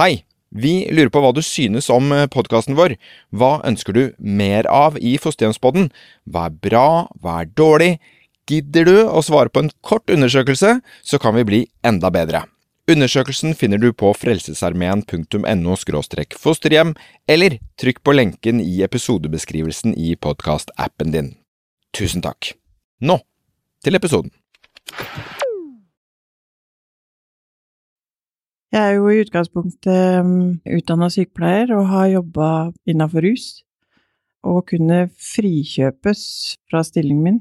Hei! Vi lurer på hva du synes om podkasten vår. Hva ønsker du mer av i Fosterhjemspodden? Hva er bra, hva er dårlig? Gidder du å svare på en kort undersøkelse, så kan vi bli enda bedre. Undersøkelsen finner du på frelsesarmeen.no fosterhjem, eller trykk på lenken i episodebeskrivelsen i podkastappen din. Tusen takk. Nå til episoden. Jeg er jo i utgangspunktet um, utdanna sykepleier og har jobba innafor rus. Og kunne frikjøpes fra stillingen min.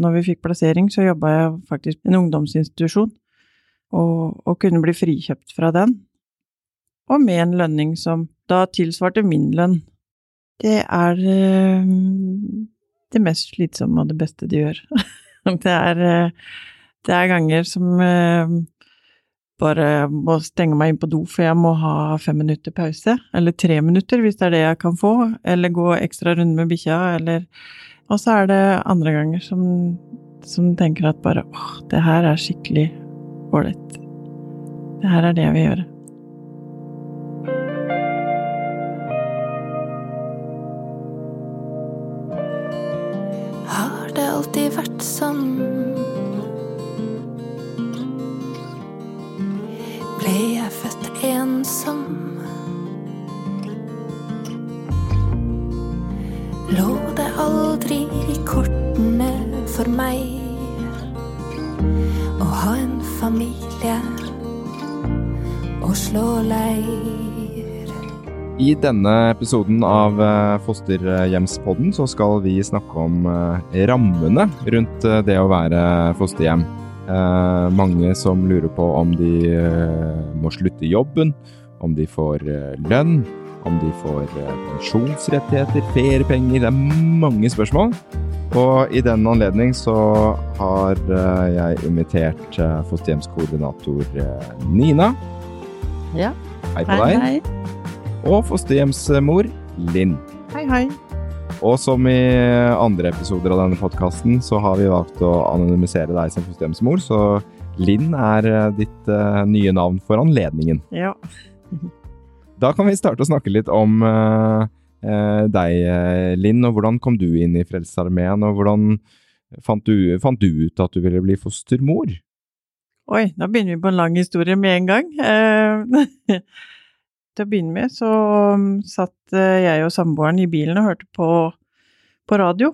Når vi fikk plassering, så jobba jeg faktisk i en ungdomsinstitusjon. Og, og, kunne bli frikjøpt fra den. Og med en lønning som da tilsvarte min lønn. Det er øh, det mest slitsomme og det beste de gjør. det, er, øh, det er ganger som uh, bare må stenge meg inn på do, for jeg må ha fem minutter pause. Eller tre minutter, hvis det er det jeg kan få. Eller gå ekstra runde med bikkja, eller Og så er det andre ganger som, som tenker at bare åh, det her er skikkelig ålreit. Det her er det jeg vil gjøre. Har det alltid vært sånn? Ensom. Lå det aldri i kortene for meg å ha en familie og slå leir? I denne episoden av eh, Fosterhjemspodden så skal vi snakke om eh, rammene rundt eh, det å være fosterhjem. Eh, mange som lurer på om de eh, må slutte i jobben, om de får eh, lønn, om de får pensjonsrettigheter, feriepenger Det er mange spørsmål. Og i den anledning så har jeg invitert fosterhjemskoordinator Nina. Ja. Hei på hei, deg. Hei. Og fosterhjemsmor Linn. Hei, hei. Og som i andre episoder av denne podkasten, så har vi valgt å anonymisere deg som fosterhjemsmor, så Linn er eh, ditt uh, nye navn for anledningen. Ja. da kan vi starte å snakke litt om uh, uh, deg, Linn, og hvordan kom du inn i Frelsesarmeen, og hvordan fant du, fant du, ut at du ville bli fostermor? Oi, da begynner vi på en lang historie med en gang. til å begynne med så um, satt eh, jeg og samboeren i bilen og hørte på, på radio,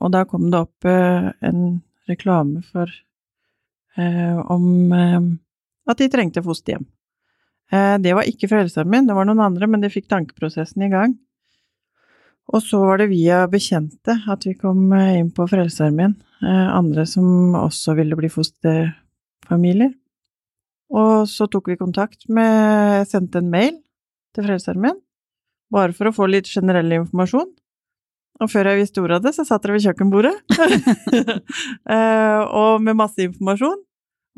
og da kom det opp eh, en reklame for eh, om eh, at de trengte fosterhjem. Eh, det var ikke Frelsesarmeen, det var noen andre, men det fikk tankeprosessen i gang. Og så var det via bekjente at vi kom eh, inn på Frelsesarmeen, andre som også ville bli fosterfamilier. Og så tok vi kontakt med Jeg Sendte en mail til Frelsesarmeen, bare for å få litt generell informasjon. Og før jeg visste ordet av det, så satt dere ved kjøkkenbordet. eh, og med masse informasjon.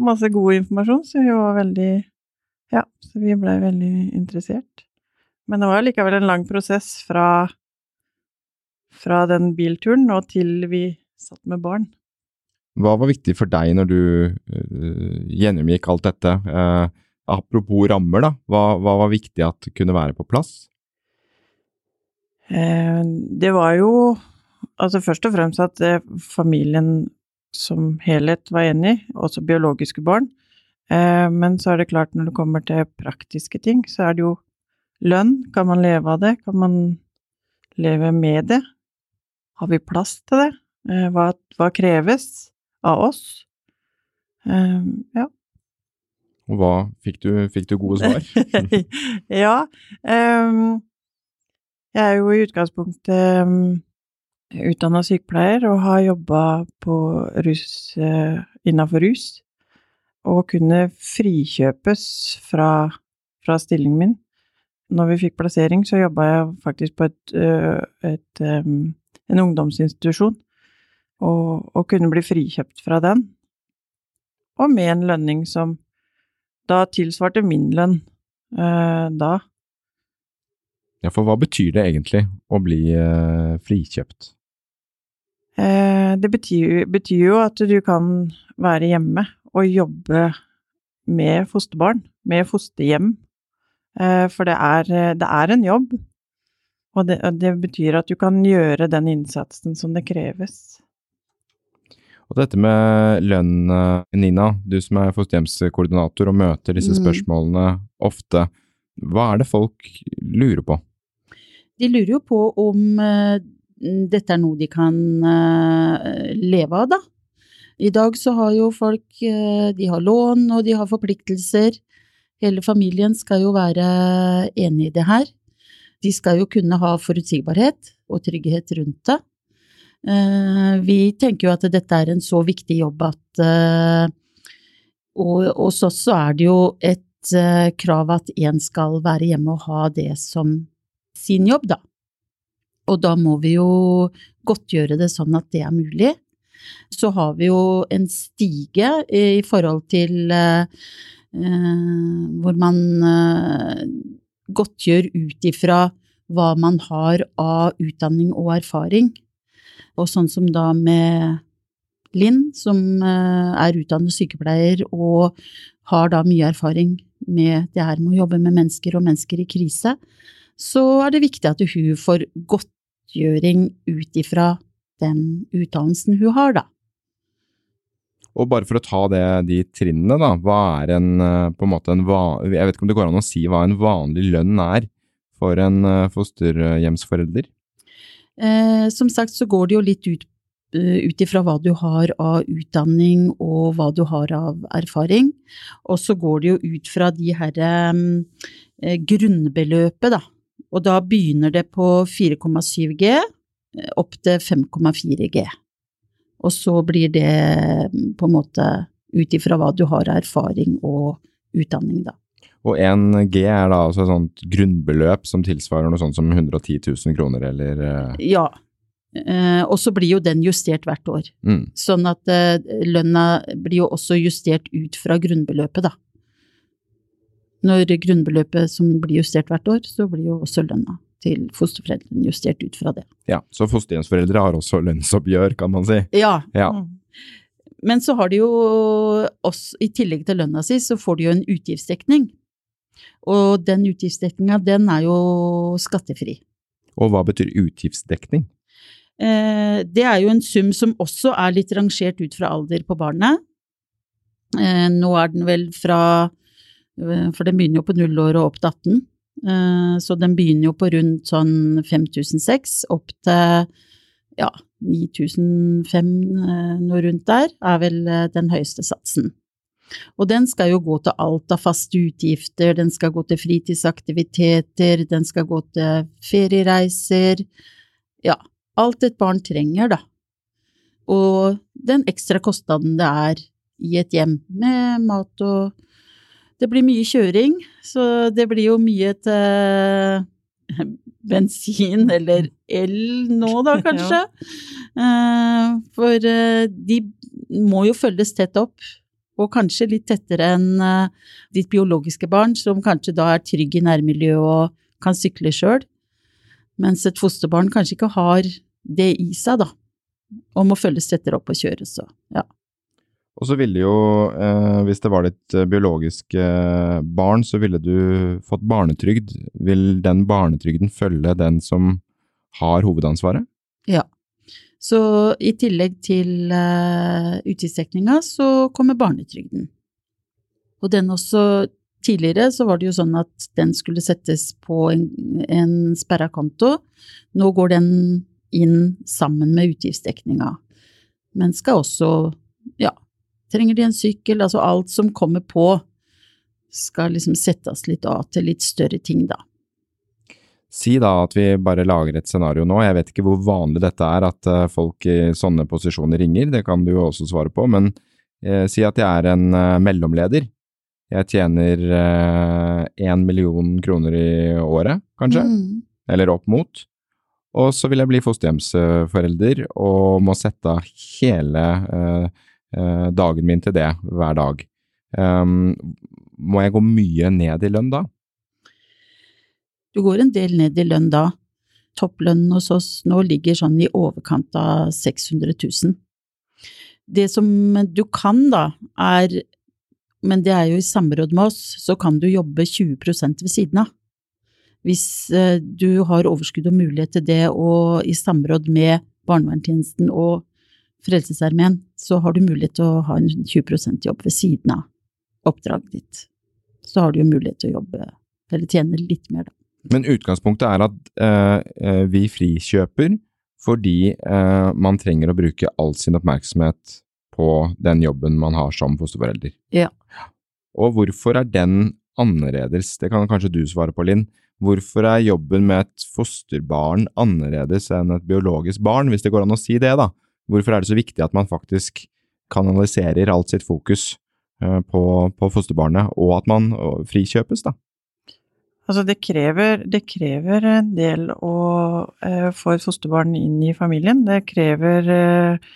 Masse god informasjon, så vi var veldig Ja, så vi blei veldig interessert. Men det var likevel en lang prosess fra, fra den bilturen og til vi satt med barn. Hva var viktig for deg når du uh, gjennomgikk alt dette? Uh, apropos rammer, da. Hva, hva, var viktig at kunne være på plass? Uh, det var jo altså først og fremst at familien som helhet var enig, også biologiske barn. men så er det klart, når det kommer til praktiske ting, så er det jo lønn. Kan man leve av det? Kan man leve med det? Har vi plass til det? Hva, hva kreves? Av oss. Um, ja. Og hva fikk du, fikk du gode svar? ja. Um, jeg er jo i utgangspunktet um, utdanna sykepleier og har jobba på rus, uh, innafor rus. Og kunne frikjøpes fra, fra, stillingen min. Når vi fikk plassering, så jobba jeg faktisk på et, uh, et, um, en ungdomsinstitusjon og, og kunne bli frikjøpt fra den. Og med en lønning som da tilsvarte min lønn eh, da. Ja, for hva betyr det egentlig å bli eh, frikjøpt? Eh, det betyr, betyr, jo at du kan være hjemme og jobbe med fosterbarn, med fosterhjem, Eh, For det er, det er en jobb, og det, det betyr at du kan gjøre den innsatsen som det kreves. Og dette med lønn, eh, Nina, du som er fosterhjemskoordinator og møter disse Mm. spørsmålene ofte. Hva er det folk lurer på? De lurer jo på om eh, dette er noe de kan eh, leve av, da. I dag så har jo folk De har lån, og de har forpliktelser. Hele familien skal jo være enig i det her. De skal jo kunne ha forutsigbarhet og trygghet rundt det. Eh, Vi tenker jo at dette er en så viktig jobb at eh, Og hos oss så er det jo et eh, krav at én skal være hjemme og ha det som sin jobb, da. Og da må vi jo godtgjøre det sånn at det er mulig. Så har vi jo en stige i forhold til eh, hvor man eh, godtgjør ut ifra hva man har av utdanning og erfaring. Og sånn som da med Linn, som eh, er utdannet sykepleier og har da mye erfaring med det her med å jobbe med mennesker og mennesker i krise, så er det viktig at hun får godtgjøring ut ifra den utdannelsen hun har, da. Og bare for å ta det, de trinnene, da. Hva er en eh, på en måte en Jeg vet ikke om det går an å si hva en vanlig lønn er for en eh, fosterhjemsforelder? Eh, som sagt så går det jo litt ut, eh, ut ifra hva du har av utdanning og hva du har av erfaring. Og så går det jo ut fra de her eh, grunnbeløpet, da. Og da begynner det på 4,7 G eh, opp til 5,4 G. Og så blir det mm, på en måte ut ifra hva du har av erfaring og utdanning, da. Og 1 G er da altså et sånt grunnbeløp som tilsvarer noe sånt som 110 000 kroner, eller eh, Ja. Eh, og så blir jo den justert hvert år. mm. Sånn at eh, lønna blir jo også justert ut fra grunnbeløpet, da. Når grunnbeløpet som blir justert hvert år, så blir jo også lønna til fosterforeldrene justert ut fra det. Ja, så fosterhjemsforeldre har også lønnsoppgjør, kan man si. Ja, Ja. Mm. men så har de jo også, i tillegg til lønna si, så får de jo en utgiftsdekning. Og den utgiftsdekninga, den er jo skattefri. Og hva betyr utgiftsdekning? Eh, det er jo en sum som også er litt rangert ut fra alder på barnet. Eh, nå er den vel fra eh, For den begynner jo på null år og opp til 18. Eh, så den begynner jo på rundt sånn 5006 opp til ja, 9005, eh, noe rundt der, er vel den høyeste satsen. Og den skal jo gå til alt av faste utgifter, den skal gå til fritidsaktiviteter, den skal gå til feriereiser, ja, alt et barn trenger, da. Og den ekstra kostnaden det er i et hjem med mat og Det blir mye kjøring, så det blir jo mye til bensin eller el nå da, kanskje. ja. For eh, de må jo følges tett opp, og kanskje litt tettere enn eh, ditt biologiske barn, som kanskje da er trygg i nærmiljøet og kan sykle sjøl. Mens et fosterbarn kanskje ikke har det i seg, da. Og må følges tettere opp og kjøres og ja. Og så ville jo, eh, hvis det var ditt eh, biologiske eh, barn, så ville du fått barnetrygd. Vil den barnetrygden følge den som har hovedansvaret? Ja. Så i tillegg til uh, utgiftsdekninga, så kommer barnetrygden. Og den også Tidligere så var det jo sånn at den skulle settes på en, en sperra konto. Nå går den inn sammen med utgiftsdekninga. Men skal også, ja, trenger de en sykkel, altså alt som kommer på, skal liksom settes litt av til litt større ting, da. Si da at vi bare lager et scenario nå. Jeg vet ikke hvor vanlig dette er at eh, folk i sånne posisjoner ringer, det kan du jo også svare på. Men eh, si at jeg er en eh, mellomleder. Jeg tjener én million kroner i året, kanskje, Mm. eller opp mot. Og så vil jeg bli fosterhjemsforelder og må sette av hele eh, eh, dagen min til det hver dag. Um, må jeg gå mye ned i lønn da? Du går en del ned i lønn da. Topplønnen hos oss nå ligger sånn i overkant av 600 000. Det som du kan da, er men det er jo i samråd med oss, så kan du jobbe 20 ved siden av. Hvis eh, du har overskudd og mulighet til det, og i samråd med barnevernstjenesten og Frelsesarmeen, så har du mulighet til å ha en 20% jobb ved siden av oppdraget ditt. Så har du jo mulighet til å jobbe, eller tjene litt mer, da. Men utgangspunktet er at eh, eh, vi frikjøper fordi eh, man trenger å bruke all sin oppmerksomhet på den jobben man har som fosterforelder. Ja. Og hvorfor er den annerledes? Det kan kanskje du svare på, Linn. Hvorfor er jobben med et fosterbarn annerledes enn et biologisk barn, hvis det går an å si det, da? Hvorfor er det så viktig at man faktisk kanaliserer alt sitt fokus eh, på, på fosterbarnet, og at man frikjøpes, da? Altså, det krever, det krever en del å eh, få et fosterbarn inn i familien. Det krever eh,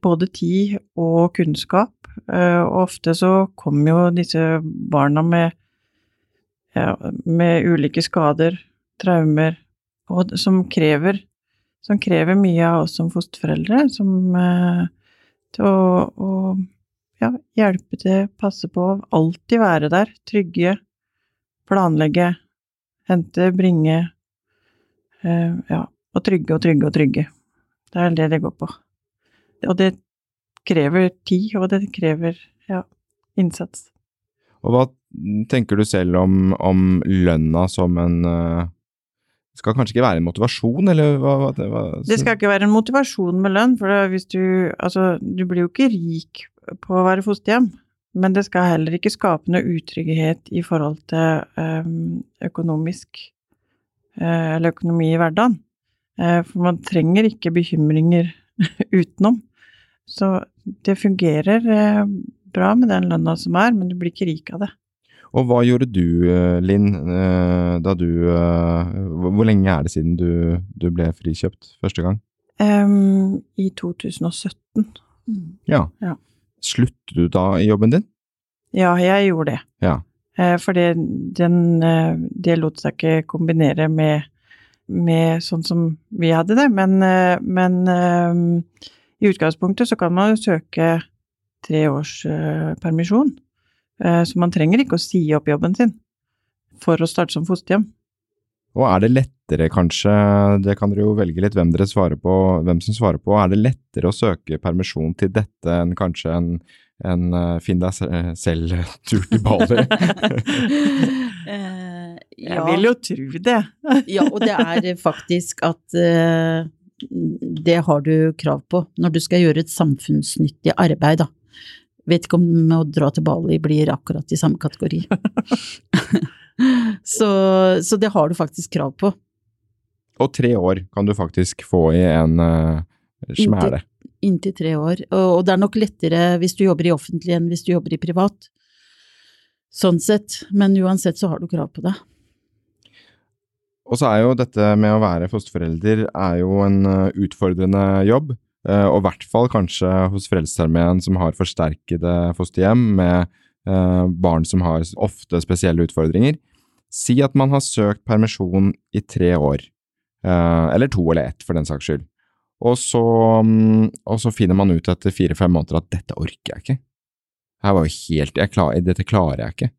både tid og kunnskap. Eh, og ofte så kommer jo disse barna med, ja, med ulike skader, traumer, og som krever, som krever mye av oss som fosterforeldre. Som eh, til å, å ja, hjelpe til, passe på, alltid være der. Trygge, planlegge, hente, bringe. Eh, ja, og trygge og trygge og trygge. Det er det det går på. Og det krever tid, og det krever ja, innsats. Og hva tenker du selv om, om lønna som en uh, skal kanskje ikke være en motivasjon, eller hva? hva, hva det skal ikke være en motivasjon med lønn, for hvis du Altså, du blir jo ikke rik på å være fosterhjem, men det skal heller ikke skape noe utrygghet i forhold til um, økonomisk uh, Eller økonomi i hverdagen. Uh, for man trenger ikke bekymringer utenom. Så det fungerer eh, bra med den lønna som er, men du blir ikke rik av det. Og hva gjorde du, eh, Linn, eh, da du Hvor lenge er det siden du, du ble frikjøpt første gang? Um, I 2017. Mm. Ja. Ja. Sluttet du da i jobben din? Ja, jeg gjorde det. Ja. For det, den, det lot seg ikke kombinere med, med sånn som vi hadde det, men, men i utgangspunktet så kan man jo søke tre års permisjon, så man trenger ikke å si opp jobben sin for å starte som fosterhjem. Og er det lettere, kanskje, det kan dere jo velge litt hvem dere svarer på, hvem som svarer på, er det lettere å søke permisjon til dette enn kanskje en, en uh, finn deg selv-tur til Bali? ja. Jeg vil jo tro det. ja, og det er faktisk at det har du krav på når du skal gjøre et samfunnsnyttig arbeid, da. Vet ikke om å dra til Bali blir akkurat i samme kategori. så, så, det har du faktisk krav på. Og tre år kan du faktisk få i en uh, smæle. Inntil, inntil, tre år. Og, og, det er nok lettere hvis du jobber i offentlig enn hvis du jobber i privat. Sånn sett. Men uansett så har du krav på det. Og så er jo dette med å være fosterforelder er jo en eh, utfordrende jobb. Eh, og i hvert fall kanskje hos Frelsesarmeen som har forsterkede fosterhjem med eh, barn som har ofte spesielle utfordringer. Si at man har søkt permisjon i tre år, eller to eller ett for den saks skyld. Og så, mm, og så finner man ut etter fire-fem måneder at dette orker jeg ikke. Her var jo helt, klar, Dette klarer jeg ikke.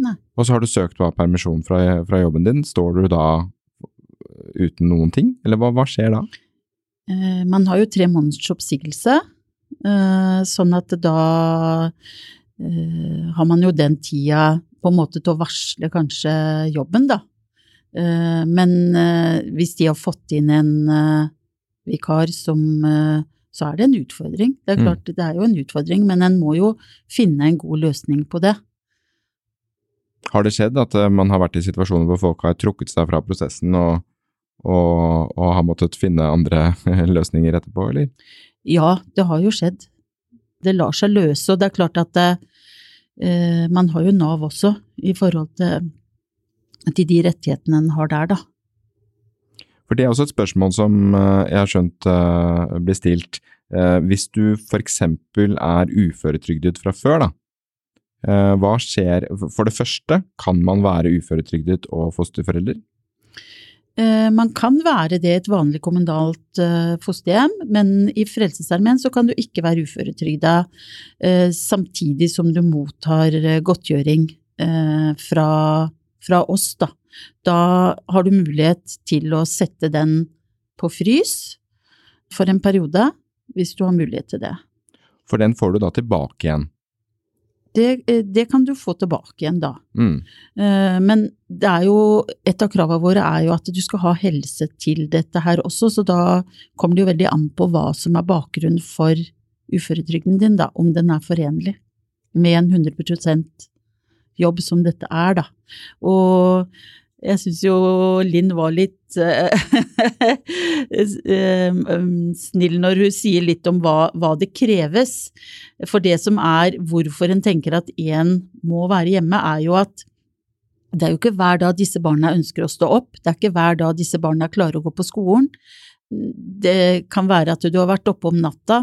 Nei. Og så har du søkt på permisjon fra, fra, jobben din. Står du da uten noen ting, eller hva, hva skjer da? Eh, man har jo tre måneders oppsigelse, eh, sånn at da eh, har man jo den tida på en måte til å varsle kanskje jobben, da. Eh, men eh, hvis de har fått inn en eh, vikar som så er det en utfordring. Det er mm. klart, det er jo en utfordring, men en må jo finne en god løsning på det. Har det skjedd at eh, man har vært i situasjoner hvor folk har trukket seg fra prosessen og, og, og har måttet finne andre løsninger etterpå, eller? Ja, det har jo skjedd. Det lar seg løse, og det er klart at det, eh, man har jo Nav også i forhold til, til de rettighetene en har der, da. For det er også et spørsmål som eh, jeg har skjønt uh, blir stilt. Hvis du eksempel er uføretrygdet fra før, da, Eh, hva skjer For det første, kan man være uføretrygdet og fosterforelder? Eh, Man kan være det i et vanlig kommunalt eh, fosterhjem, men i Frelsesarmeen så kan du ikke være uføretrygda eh, samtidig som du mottar godtgjøring fra, fra oss, da. Da har du mulighet til å sette den på frys for en periode, hvis du har mulighet til det. For den får du da tilbake igjen. Det, eh, det kan du få tilbake igjen da. Mm. Eh, Men det er jo, et av kravene våre er jo at du skal ha helse til dette her også, så da kommer det jo veldig an på hva som er bakgrunnen for uføretrygden din, da, om den er forenlig med en 100% jobb som dette er, da. Og jeg syns jo Linn var litt eh, eh, snill når hun sier litt om hva, hva det kreves. For det som er hvorfor en tenker at én må være hjemme, er jo at det er jo ikke hver dag disse barna ønsker å stå opp, det er ikke hver dag disse barna klarer å gå på skolen. Det kan være at du har vært oppe om natta,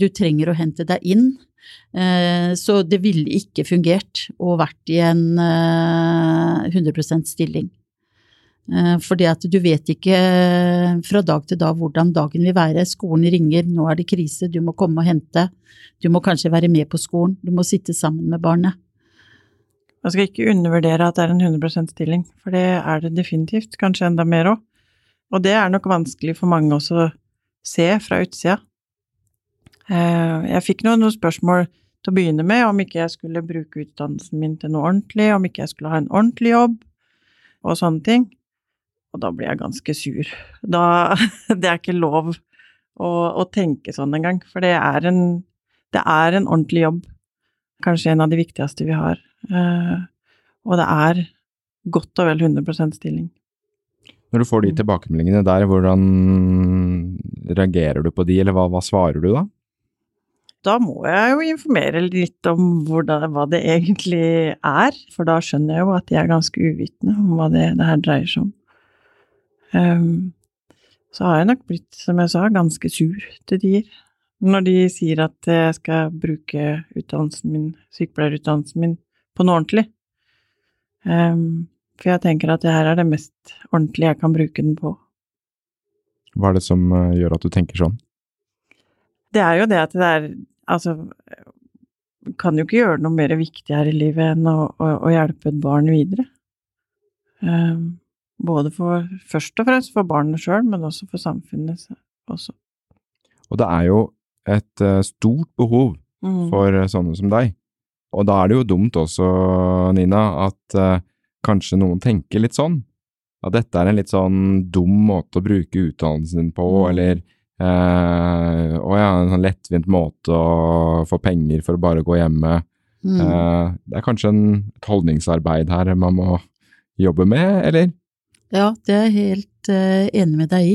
du trenger å hente deg inn. Eh, Så det ville ikke fungert å vært i en eh, 100% stilling. for Fordi at du vet ikke fra dag til dag hvordan dagen vil være. Skolen ringer, nå er det krise, du må komme og hente. Du må kanskje være med på skolen, du må sitte sammen med barnet. Man skal ikke undervurdere at det er en 100% stilling, for det er det definitivt, kanskje enda mer òg. Og det er nok vanskelig for mange også å se fra utsida. Eh, Jeg fikk noen, noen spørsmål til å begynne med om ikke jeg skulle bruke utdannelsen min til noe ordentlig, om ikke jeg skulle ha en ordentlig jobb, og sånne ting. Og da blir jeg ganske sur. Da Det er ikke lov å, å tenke sånn engang, for det er en det er en ordentlig jobb. Kanskje en av de viktigste vi har. Eh, og det er godt og vel 100 stilling. Når du får de tilbakemeldingene der, hvordan reagerer du på de, eller hva, hva svarer du da? Da må jeg jo informere litt om hvordan, hva det egentlig er, for da skjønner jeg jo at de er ganske uvitende om hva det, det her dreier seg om. Um, så har jeg nok blitt, som jeg sa, ganske sur til tider. Når de sier at jeg skal bruke utdannelsen min, sykepleierutdannelsen min, på noe ordentlig. Um, for jeg tenker at det her er det mest ordentlige jeg kan bruke den på. Hva er det som eh, gjør at du tenker sånn? Det er jo det at det er Altså, kan jo ikke gjøre noe mer viktig her i livet enn å, å, å hjelpe et barn videre. Um, både for Først og fremst for barnet sjøl, men også for samfunnet også. Og det er jo et eh, stort behov Mm. for eh, sånne som deg. Og da er det jo dumt også, Nina, at uh, kanskje noen tenker litt sånn. At dette er en litt sånn dum måte å bruke utdannelsen din på, Mm. eller eh, og ja, en sånn lettvint måte å få penger for å bare gå hjemme. Mm. Eh, det er kanskje en, et holdningsarbeid her man må jobbe med, eller? Ja, det er jeg helt uh, enig med deg i.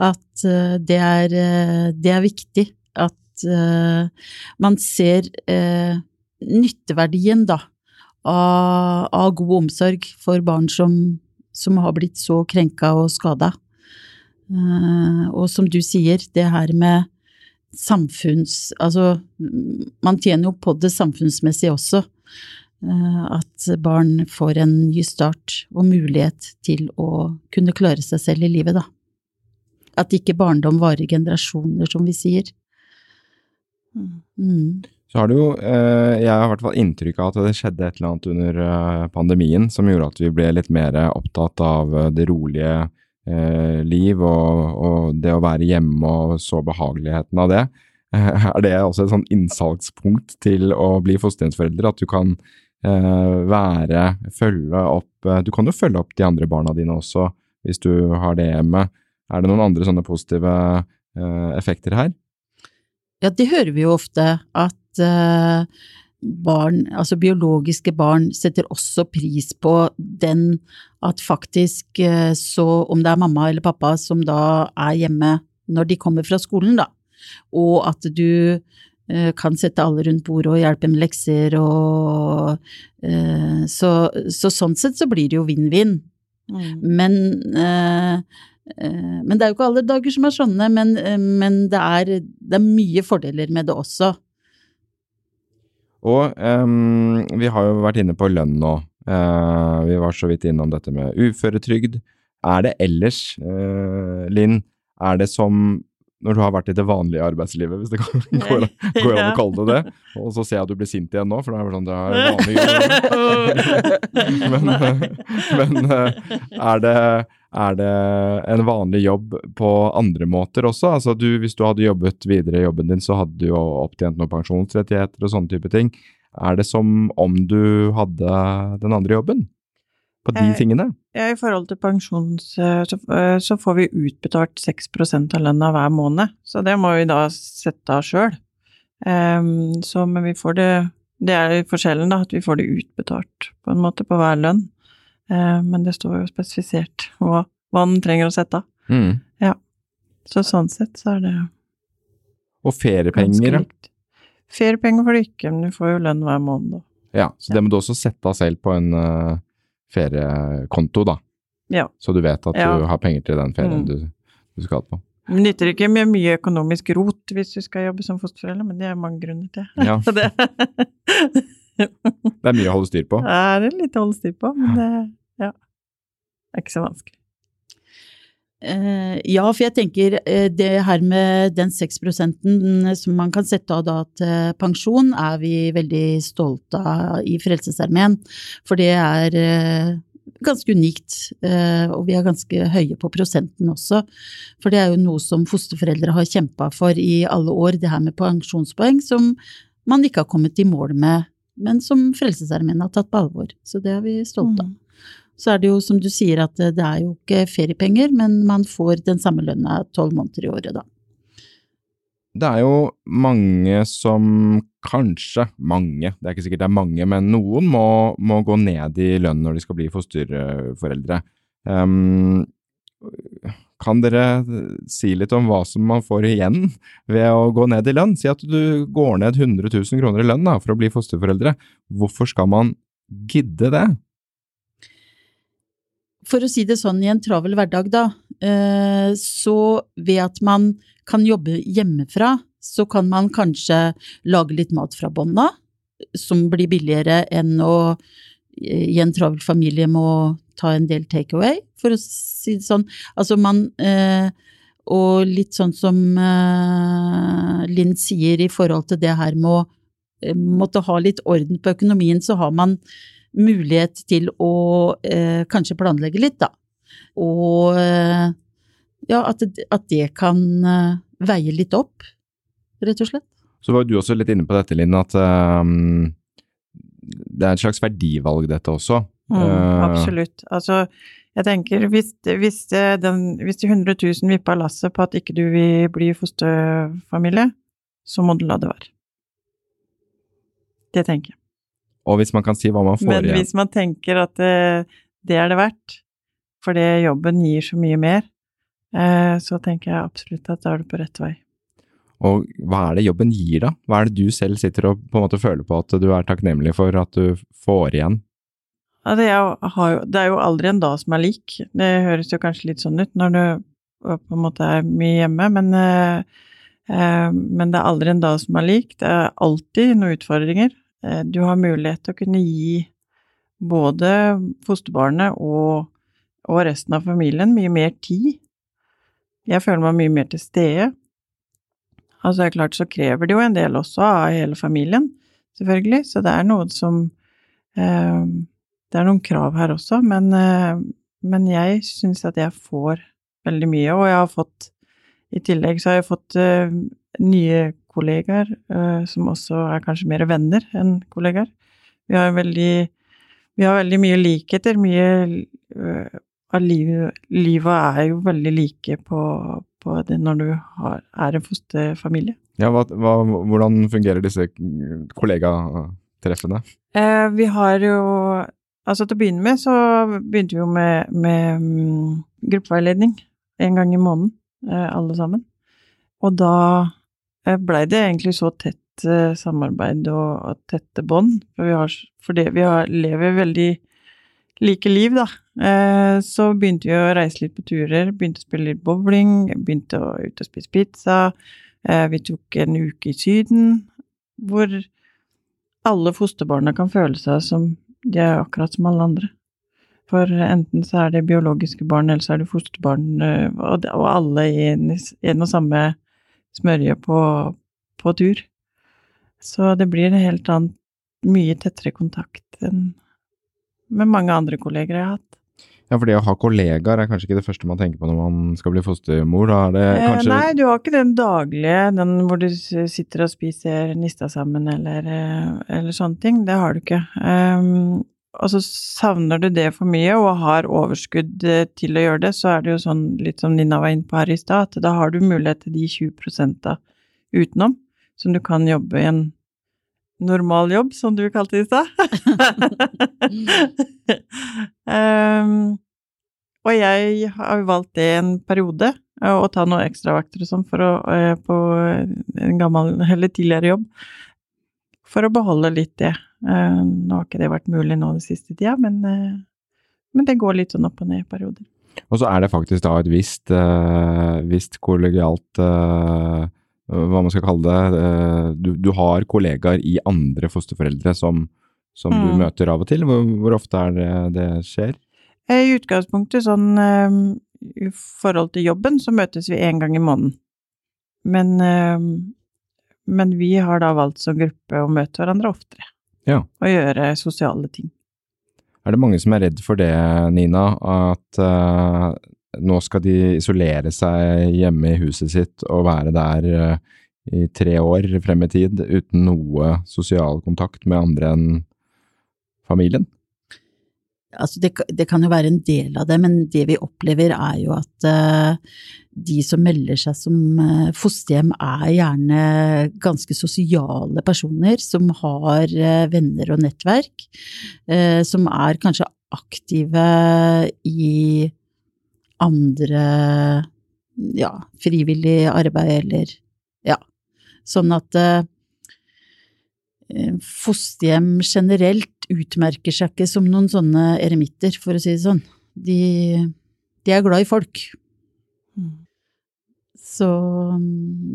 At uh, det, er, det er viktig at man ser nytteverdien da, av, av god omsorg for barn som, som har blitt så krenka og skada. Eh, og som du sier, det her med samfunns... Altså, man tjener jo på det samfunnsmessig også. Eh, At barn får en ny start og mulighet til å kunne klare seg selv i livet, da. At ikke barndom varer generasjoner, som vi sier. Mm. Mm. Så har det jo, eh, jeg har i hvert fall inntrykk av at det skjedde et eller annet under pandemien som gjorde at vi ble litt mer opptatt av det rolige eh, liv og, og det å være hjemme og så behageligheten av det. Er det også et sånn innsalgspunkt til å bli fosterhjemsforelder, at du kan eh, være, følge opp eh, Du kan jo følge opp de andre barna dine også, hvis du har det hjemme. Er det noen andre sånne positive eh, effekter her? Ja, det hører vi jo ofte, at barn, altså biologiske barn, setter også pris på den at faktisk eh, så om det er mamma eller pappa som da er hjemme når de kommer fra skolen, da, og at du eh, kan sette alle rundt bordet og hjelpe med lekser og eh, så, så sånn sett så blir det jo vinn-vinn. Mm. Men, men det er jo ikke alle dager som er sånne, men, men det, er, det er mye fordeler med det også. Og um, vi har jo vært inne på lønn nå. Eh, vi var så vidt innom dette med uføretrygd. er det ellers, eh, Linn, er det som når du har vært i det vanlige arbeidslivet, hvis det går, går, går an å kalle det det, og så ser jeg at du blir sint igjen nå, for da er det sånn, det er vanlig men, men er, det, er det en vanlig jobb på andre måter også? Altså du, hvis du hadde jobbet videre i jobben din, så hadde du jo opptjent noen pensjonsrettigheter og sånne type ting. Er det som om du hadde den andre jobben? På de Eh, tingene? Ja, I forhold til pensjons... eh, Så, eh, så får vi utbetalt 6 av lønna hver måned, så det må vi da sette av sjøl. så men vi får det Det er forskjellen, da, at vi får det utbetalt på en måte på hver lønn. Men det står jo spesifisert hva, hva den trenger å sette av. Mm. Så sånn sett så er det Og feriepenger, ja. Feriepenger får du ikke, men du får jo lønn hver måned, ja. Så det må du også sette av selv på en uh, feriekonto, da. Ja. Så du vet at Ja. du har penger til den ferien Mm. du, du skal på. Det nytter ikke med mye økonomisk rot hvis du skal jobbe som fosterforelder, men det er mange grunner til. Ja. Det Det er mye å holde styr på. Det er litt å holde styr på, men det ja, det er ikke så vanskelig. Eh, ja, for jeg tenker eh, det her med den 6 som man kan sette av da til pensjon, er vi veldig stolte av i Frelsesarmeen. For det er eh, ganske unikt, eh, og vi er ganske høye på prosenten også. For det er jo noe som fosterforeldre har kjempa for i alle år, det her med pensjonspoeng, som man ikke har kommet i mål med, men som Frelsesarmeen har tatt på alvor. Så det er vi stolte av. Mm. Så er det jo som du sier at det det er jo ikke feriepenger, men man får den samme lønna tolv måneder i året da. Det er jo mange som kanskje mange, det er ikke sikkert det er mange, men noen må, må gå ned i lønn når de skal bli fosterforeldre. Um, kan dere si litt om hva som man får igjen ved å gå ned i lønn? Si at du går ned 100 000 kroner i lønn da, for å bli fosterforeldre. Hvorfor skal man gidde det? For å si det sånn i en travel hverdag da, eh, så ved at man kan jobbe hjemmefra, så kan man kanskje lage litt mat fra bånn av, som blir billigere enn å i en travel familie må ta en del takeaway, for å si det sånn. Altså man, eh, og litt sånn som eh, Linn sier i forhold til det her med å måtte ha litt orden på økonomien, så har man mulighet til å eh, kanskje planlegge litt, da. Og eh, ja, at, at det kan eh, veie litt opp, rett og slett. Så var du også litt inne på dette, Linn, at ehm, det er et slags verdivalg dette også. Mm, Eh, absolutt. Altså, jeg tenker hvis, hvis, den, hvis de 100 000 vippa lasset på at ikke du vil bli fosterfamilie, så må du la det være. Det tenker jeg. Og hvis man kan si hva man får igjen. Men hvis man tenker at det, det er det verdt, fordi jobben gir så mye mer, eh, så tenker jeg absolutt at da er du på rett vei. Og hva er det jobben gir, da? Hva er det du selv sitter og på en måte føler på at du er takknemlig for at du får igjen? Ja, det, er jo, det er jo aldri en dag som er lik. Det høres jo kanskje litt sånn ut når du øh, på en måte er mye hjemme, men, eh, eh, men det er aldri en dag som er lik. Det er alltid noen utfordringer. Eh, du har mulighet til å kunne gi både fosterbarnet og, og resten av familien mye mer tid. Jeg føler meg mye mer til stede. Altså, det er klart så krever det jo en del også av hele familien, selvfølgelig, så det er noe som eh, det er noen krav her også, men, eh, men jeg syns at jeg får veldig mye, og jeg har fått I tillegg så har jeg fått eh, nye kollegaer, eh, som også er kanskje mer venner enn kollegaer. Vi har veldig, vi har veldig mye likheter. Mye eh, av livet, livet er jo veldig like på, på det når du har, er en fosterfamilie. Ja, hva, hva, hvordan fungerer disse kollegatreffene? Eh, vi har jo Altså til å begynne med så begynte vi jo med, med mm, gruppeveiledning en gang i måneden, eh, alle sammen. Og da blei det egentlig så tett eh, samarbeid og, tette bånd, for vi har, fordi vi har, lever veldig like liv, da. Eh, så begynte vi å reise litt på turer, begynte å spille litt bowling, begynte å ut og spise pizza. Eh, vi tok en uke i Syden, hvor alle fosterbarna kan føle seg som de er akkurat som alle andre. For enten så er det biologiske barn, eller så er det fosterbarn, eh, og, det- alle i en og samme smørje på, på tur. Så det blir en helt annen, mye tettere kontakt enn med mange andre kolleger jeg har hatt. Ja, for det å ha kollegaer er kanskje ikke det første man tenker på når man skal bli fostermor. Da er det Eh, kanskje Nei, du har ikke den daglige, den hvor du sitter og spiser nista sammen eller, eh, eller sånne ting. Det har du ikke. Ehm, og så savner du det for mye og har overskudd eh, til å gjøre det, så er det jo sånn, litt som Nina var inne på her i stad, at da har du mulighet til de 20% utenom, som du kan jobbe i en normal jobb, som du kalte det i stad. um, og jeg har valgt det en periode, eh, å ta noen ekstravakter og sånn for å, eh, på en gammel, eller tidligere jobb, for å beholde litt det. Eh, Nå har ikke det vært mulig nå den siste tida, men, eh, men det går litt sånn opp og ned i perioder. Og så er det faktisk da et visst, eh, visst kollegialt Hva man skal kalle det. du, du har kollegaer i andre fosterforeldre som, som du Mm. møter av og til. Hvor, hvor ofte er det det skjer? I utgangspunktet sånn i forhold til jobben, så møtes vi én gang i måneden. Men, men vi har da valgt som gruppe å møte hverandre oftere. Ja. Og gjøre sosiale ting. Er det mange som er redd for det, Nina? At uh, nå skal de isolere seg hjemme i huset sitt og være der uh, i tre år frem i tid uten noe sosial kontakt med andre enn familien? Altså det, det kan jo være en del av det, men det vi opplever er jo at eh, de som melder seg som eh, fosterhjem er gjerne ganske sosiale personer som har eh, venner og nettverk, eh, som er kanskje aktive i andre ja, frivillig arbeid eller ja, sånn at fosterhjem generelt utmerker seg ikke som noen sånne eremitter, for å si det sånn. De, de er glad i folk. Så,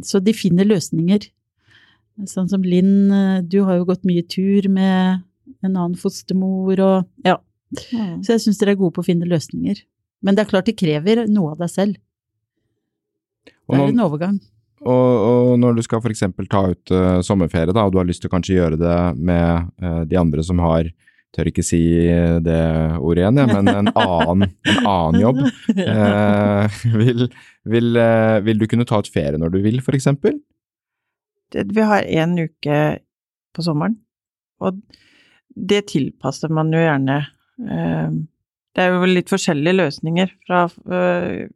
så de finner løsninger. Sånn som Linn, du har jo gått mye tur med en annen fostermor og ja. Så jeg syns dere er gode på å finne løsninger. Men det er klart de krever noe av deg selv. Og Det er en overgang. Og, og når du skal f.eks. ta ut uh, sommerferie, da, og du har lyst til å kanskje gjøre det med uh, de andre som har Tør ikke si det ordet igjen, ja, men en annen, en annen jobb. Eh, vil, vil, eh, vil du kunne ta ut ferie når du vil, f.eks.? eksempel? vi har én uke på sommeren, og det tilpasser man jo gjerne. Eh, Det er jo litt forskjellige løsninger fra, eh,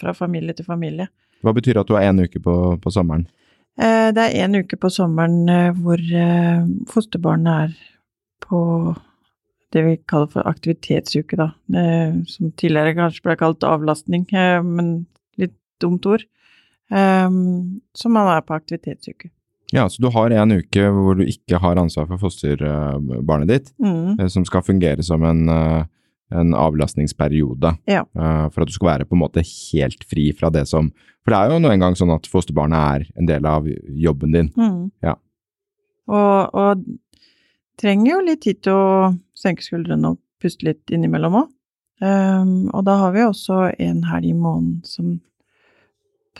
fra familie til familie. Hva betyr at du har én uke på, på sommeren? Eh, Det er en uke på sommeren eh, hvor eh, fosterbarnet er på det vi kaller for aktivitetsuke, da. Det, Som tidligere kanskje ble kalt avlastning, eh, men litt dumt ord. Um, Så man er på aktivitetsuke. Ja, så du har en uke hvor du ikke har ansvar for fosterbarnet ditt, Mm. eh, som skal fungere som en, eh, en avlastningsperiode. Ja. For at du skal være på en måte helt fri fra det som For det er jo nå engang sånn at fosterbarnet er en del av jobben din. Mm. Ja. Og, og trenger jo litt tid til å senke skuldrene og puste litt innimellom òg. og da har vi også en helg i måneden som,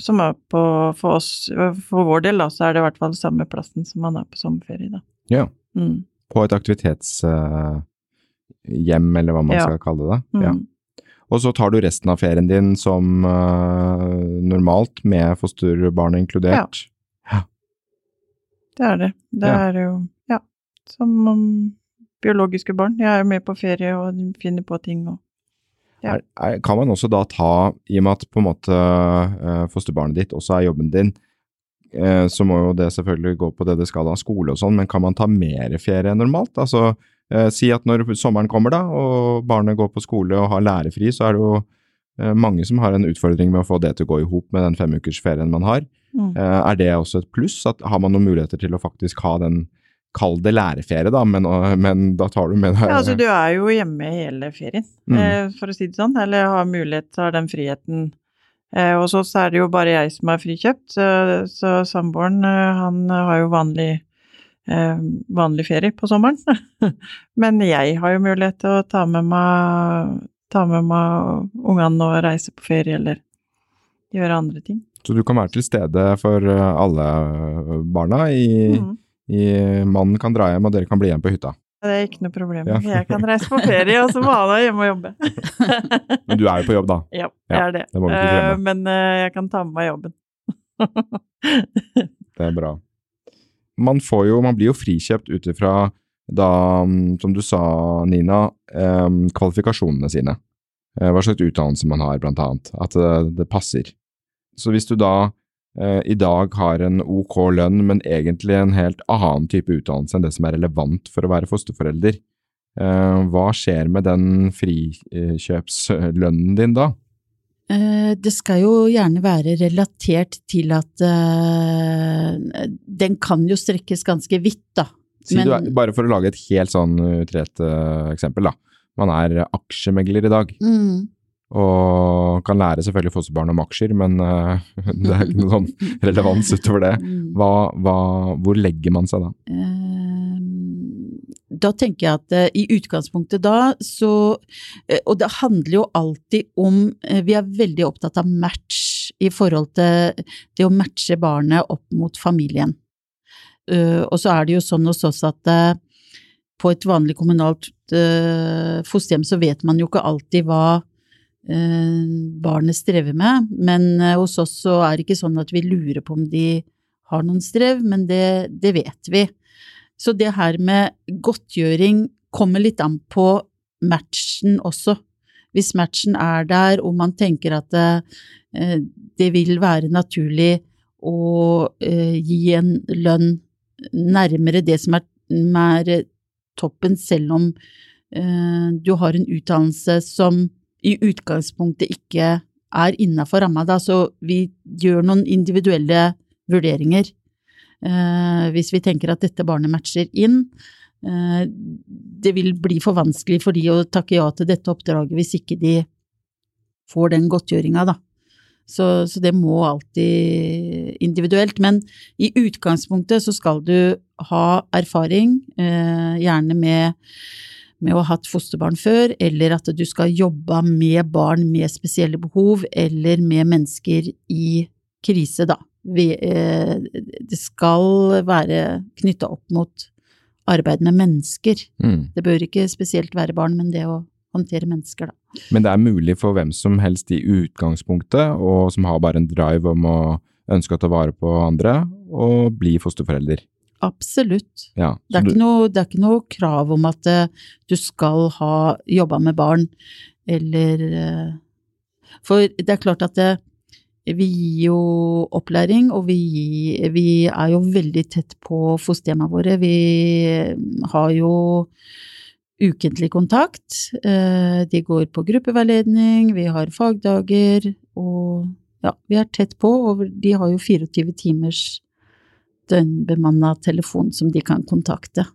som er på For oss, for vår del, da, så er det i hvert fall samme plassen som man er på sommerferie, da. Ja. Mm. På et aktivitetshjem, eller hva man Ja. skal kalle det. Mm. Ja. Og så tar du resten av ferien din som uh, normalt, med fosterbarnet inkludert. Det er det. Det Ja. er jo Ja. Som om biologiske barn. Jeg er jo med på ferie og finner på ting og Ja. Er, er, kan man også da ta, i og med at på en måte uh, fosterbarnet ditt også er jobben din, uh, så må jo det selvfølgelig gå på det det skal av skole og sånn, men kan man ta mer ferie enn normalt? Altså uh, si at når sommeren kommer da, og barnet går på skole og har lærefri, så er det jo mange som har en utfordring med å få det til å gå i hop med den femukersferien man har. mm. Er det også et pluss? At, har man noen muligheter til å faktisk ha den, kall det læreferie da, men, men da tar du med deg Ja, altså du er jo hjemme hele ferien, Mm. eh, for å si det sånn, eller har mulighet til den friheten. Eh, og så er det jo bare jeg som er frikjøpt, så, samboeren eh, han har jo vanlig vanlig ferie på sommeren. Men jeg har jo mulighet til å ta med meg, ta med meg ungene og reise på ferie, eller gjøre andre ting. Så du kan være til stede for alle barna i, Mm. I Mannen kan dra hjem, og dere kan bli igjen på hytta. Det er ikke noe problem. Ja. Jeg kan reise på ferie, og så må han være hjemme og jobbe. Men du er jo på jobb, da. Ja, jeg er det. det. Eh, Men uh, jeg kan ta med meg jobben. Det er bra. Man får jo, man blir jo frikjøpt ut ifra da, mm, som du sa, Nina, um, kvalifikasjonene sine. Eh, Hva slags utdannelse man har, blant annet. At det, det passer. Så hvis du da eh, i dag har en ok lønn, men egentlig en helt annen type utdannelse enn det som er relevant for å være fosterforelder, eh, hva skjer med den frikjøpslønnen din da? Eh, Det skal jo gjerne være relatert til at eh, den kan jo strekkes ganske vidt, da. Si du er, bare for å lage et helt sånn utrett eh, eksempel, da. Man er aksjemegler i dag, Mm. Og kan lære selvfølgelig fosterbarn om aksjer, men uh, det er ikke noe sånn relevans utover det. Mm. Hva, hva, hvor legger man seg da? Eh, Da tenker jeg at uh, i utgangspunktet da, så uh, Og det handler jo alltid om Vi er veldig opptatt av match i forhold til det å matche barnet opp mot familien. Og så er det jo sånn hos oss at på et vanlig kommunalt fosterhjem så vet man jo ikke alltid hva barnet strever med, men eh, hos oss så er det ikke sånn at vi lurer på om de har noen strev, men det, det vet vi. Så det her med godtgjøring kommer litt an på matchen også. Hvis matchen er der, og man tenker at det, eh, det vil være naturlig å eh, gi en lønn nærmere det som er, er toppen, selv om eh, du har en utdannelse som i utgangspunktet ikke er innafor ramma, da, så vi gjør noen individuelle vurderinger. Eh, hvis vi tenker at dette barnet matcher inn. Eh, det vil bli for vanskelig for de å takke ja til dette oppdraget hvis ikke de får den godtgjøringa, da. Så, så det må alltid individuelt. Men i utgangspunktet så skal du ha erfaring, eh, gjerne med, med å ha hatt fosterbarn før, eller at du skal jobbe med barn med spesielle behov, eller med mennesker i krise, da. Eh, det skal være knytta opp mot arbeid med mennesker. Mm. Det bør ikke spesielt være barn, men det å håndtere mennesker, da. Men det er mulig for hvem som helst i utgangspunktet, og som har bare en drive om å ønske å ta vare på andre, å bli fosterforelder. Absolutt. Ja, Det er, du, noe, det er ikke noe krav om at uh, du skal ha jobba med barn, eller uh, For det er klart at det, vi gir jo opplæring, og vi, gir- vi er jo veldig tett på fosterhjemmene våre. Vi har jo ukentlig kontakt. eh, De går på gruppeveiledning, vi har fagdager, og ja, vi er tett på, og de har jo 24 timers døgnbemanna telefon som de kan kontakte.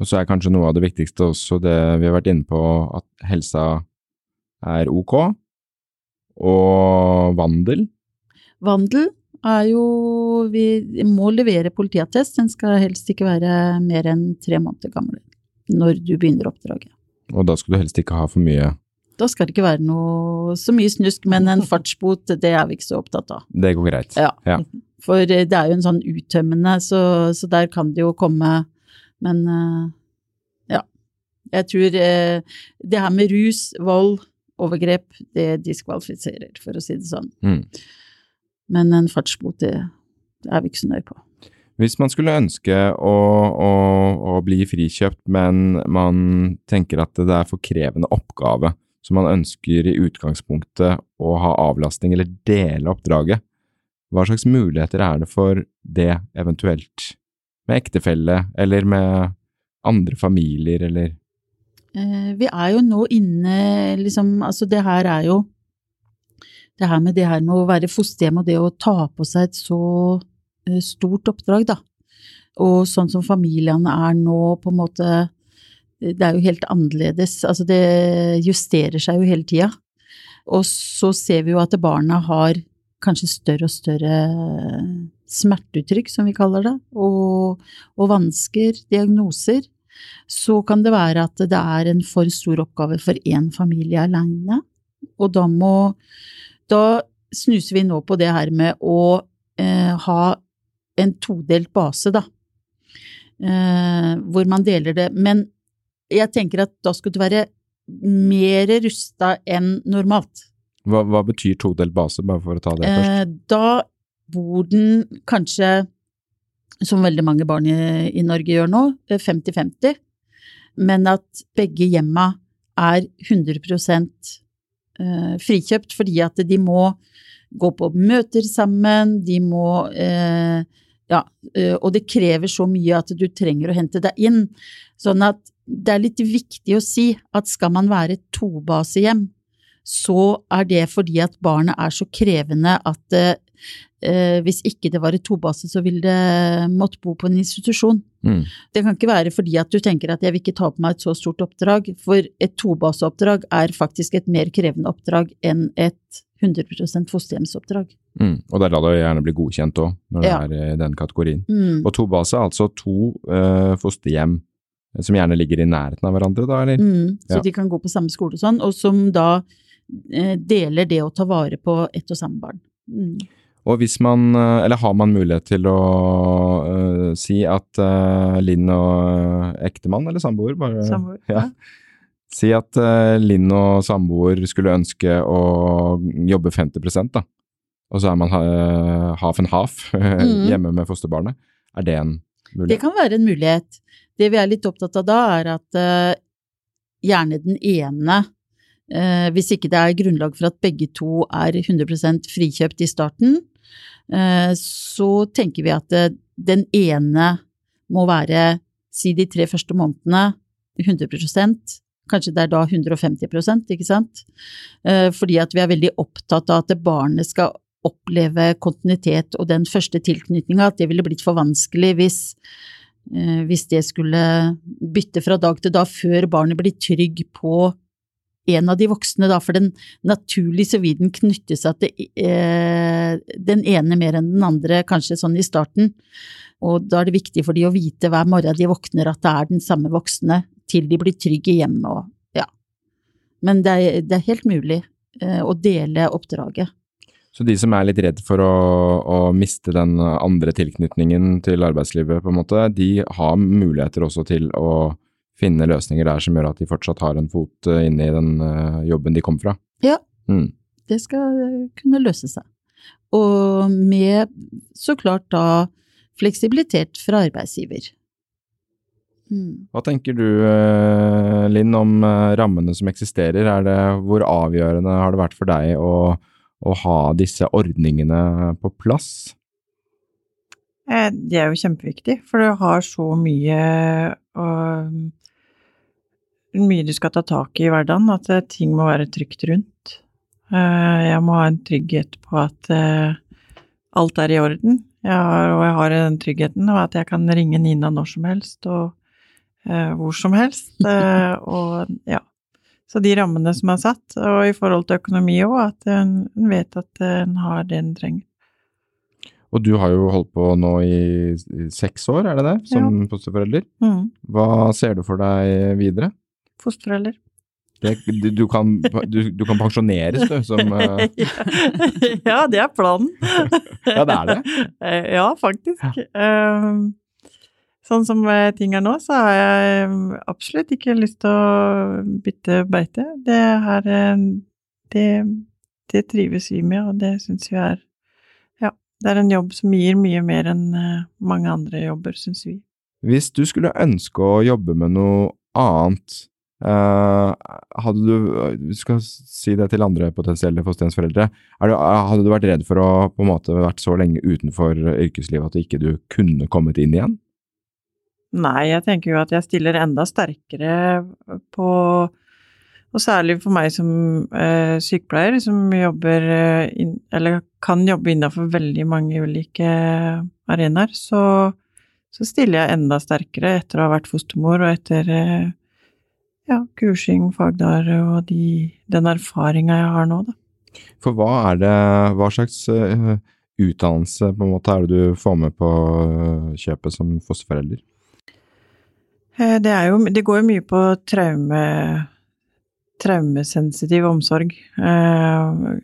og så er kanskje noe av det viktigste også det vi har vært inne på, at helsa er ok, og vandel. Vandel er jo Vi må levere politiattest, den skal helst ikke være mer enn tre måneder gammel når du begynner oppdraget. Og da skal du helst ikke ha for mye. Da skal det ikke være noe så mye snusk, men en fartsbot, det er vi ikke så opptatt av. Det går greit. Ja. Ja. For eh, det er jo en sånn uttømmende, så, så der kan det jo komme Men eh, ja. Jeg tror eh, det her med rus, vold, overgrep, det diskvalifiserer, for å si det sånn. Mm. Men en fartsbot, det, det er vi ikke så nøye på. Hvis man skulle ønske å, å, å bli frikjøpt, men man tenker at det er for krevende oppgave, så man ønsker i utgangspunktet å ha avlastning eller dele oppdraget, hva slags muligheter er det for det eventuelt med ektefelle eller med andre familier eller Eh, vi er jo nå inne, liksom, altså det her er jo det her med det her med å være fosterhjem og det å ta på seg et så eh, stort oppdrag, da. Og sånn som familiene er nå, på en måte Det er jo helt annerledes. Altså det justerer seg jo hele tida. Og så ser vi jo at barna har kanskje større og større smerteuttrykk, som vi kaller det. Og og, vansker, diagnoser, så kan det være at det er en for stor oppgave for én familie alene. Og da må Da snuser vi nå på det her med å eh, ha en todelt base, da. Eh, hvor man deler det. Men jeg tenker at da skulle du være mer rusta enn normalt. Hva, hva betyr todelt base, bare for å ta det først? Eh, da bor den kanskje, som veldig mange barn i, i Norge gjør nå, eh, 50-50, men at begge hjemma er 100 eh, frikjøpt fordi at de må gå på møter sammen, de må eh, ja, eh, og det krever så mye at du trenger å hente deg inn. Sånn at det er litt viktig å si at skal man være et tobasehjem, så er det fordi at barnet er så krevende at eh, hvis ikke det var et tobase, så ville det måtte bo på en institusjon. Mm. Det kan ikke være fordi at du tenker at jeg vil ikke ta på meg et så stort oppdrag, for et tobaseoppdrag er faktisk et mer krevende oppdrag enn et 100% fosterhjemsoppdrag. Mm. Og det er da det gjerne blir godkjent òg, når Ja. det er i den kategorien. Mm. Og tobase er altså to eh, fosterhjem som gjerne ligger i nærheten av hverandre, da, eller? Mm, så Ja. de kan gå på samme skole og sånn, og som da eh, deler det å ta vare på ett og samme barn. Mm. Og hvis man, eh, eller har man mulighet til å uh, si at uh, Linn og eh, ektemann eller samboer bare, Samboer, Ja. Si at uh, Linn og samboer skulle ønske å jobbe 50 da, og så er man uh, half and half Mm. hjemme med fosterbarnet. Er det en mulighet? Det kan være en mulighet. Det vi er litt opptatt av da, er at uh, gjerne den ene, eh, hvis ikke det er grunnlag for at begge to er 100% frikjøpt i starten, eh, så tenker vi at eh, den ene må være, si de tre første månedene, 100 Kanskje det er da 150% ikke sant? Eh, Fordi at vi er veldig opptatt av at barnet skal oppleve kontinuitet og den første tilknytninga, at det ville blitt for vanskelig hvis eh, hvis det skulle bytte fra dag til dag før barnet blir trygg på en av de voksne, da, for den naturlig så vil den knytte seg til eh, den ene mer enn den andre, kanskje sånn i starten. Og da er det viktig for de å vite hver morgen de våkner at det er den samme voksne, til de blir trygge hjemme og ja. Men det er, det er helt mulig eh, å dele oppdraget. Så de som er litt redd for å, å miste den andre tilknytningen til arbeidslivet, på en måte, de har muligheter også til å finne løsninger der som gjør at de fortsatt har en fot eh, inne i den eh, jobben de kom fra. Ja. Mm. det skal kunne løse seg. Og med så klart da fleksibilitet fra arbeidsgiver. Mm. Hva tenker du, eh, Linn, om eh, rammene som eksisterer? Er det, hvor avgjørende har det vært for deg å, å ha disse ordningene på plass? Eh, Det er jo kjempeviktig, for du har så mye og mye du skal ta tak i i hverdagen, at eh, ting må være trygt rundt. Eh, Jeg må ha en trygghet på at eh, alt er i orden. Jeg har, og jeg har den tryggheten og at jeg kan ringe Nina når som helst og eh, hvor som helst. Eh, og ja. Så de rammene som er satt, og i forhold til økonomi òg, at en vet at en har det en trenger. Og du har jo holdt på nå i, seks år, er det det, som fosterforelder? Mm. Hva ser du for deg videre? Fosterforelder. Det, du, kan, du, du kan pensjoneres, du, som uh... ja, det er planen. Ja, det er det. Eh, Ja, faktisk. Ja. Sånn som eh, ting er nå, så har jeg um, absolutt ikke lyst til å bytte beite. Det her eh, det, det trives vi med, og det syns vi er Ja, det er en jobb som gir mye mer enn eh, mange andre jobber, syns vi. Hvis du skulle ønske å jobbe med noe annet, eh, hadde du Du skal si det til andre potensielle fosterhjemsforeldre. Er hadde du vært redd for å på en måte vært så lenge utenfor yrkeslivet at du ikke kunne kommet inn igjen? Nei, jeg tenker jo at jeg stiller enda sterkere på Og særlig for meg som eh, sykepleier, som jobber eh, inn, Eller kan jobbe innafor veldig mange ulike arenaer, så, så stiller jeg enda sterkere etter å ha vært fostermor og etter eh, ja, kursing, fagdager og de, den erfaringa jeg har nå, da. For hva er det Hva slags eh, utdannelse på en måte er det du får med på kjøpet som fosterforelder? Eh, Det, er jo, det går jo mye på traume, traumesensitiv omsorg. Eh,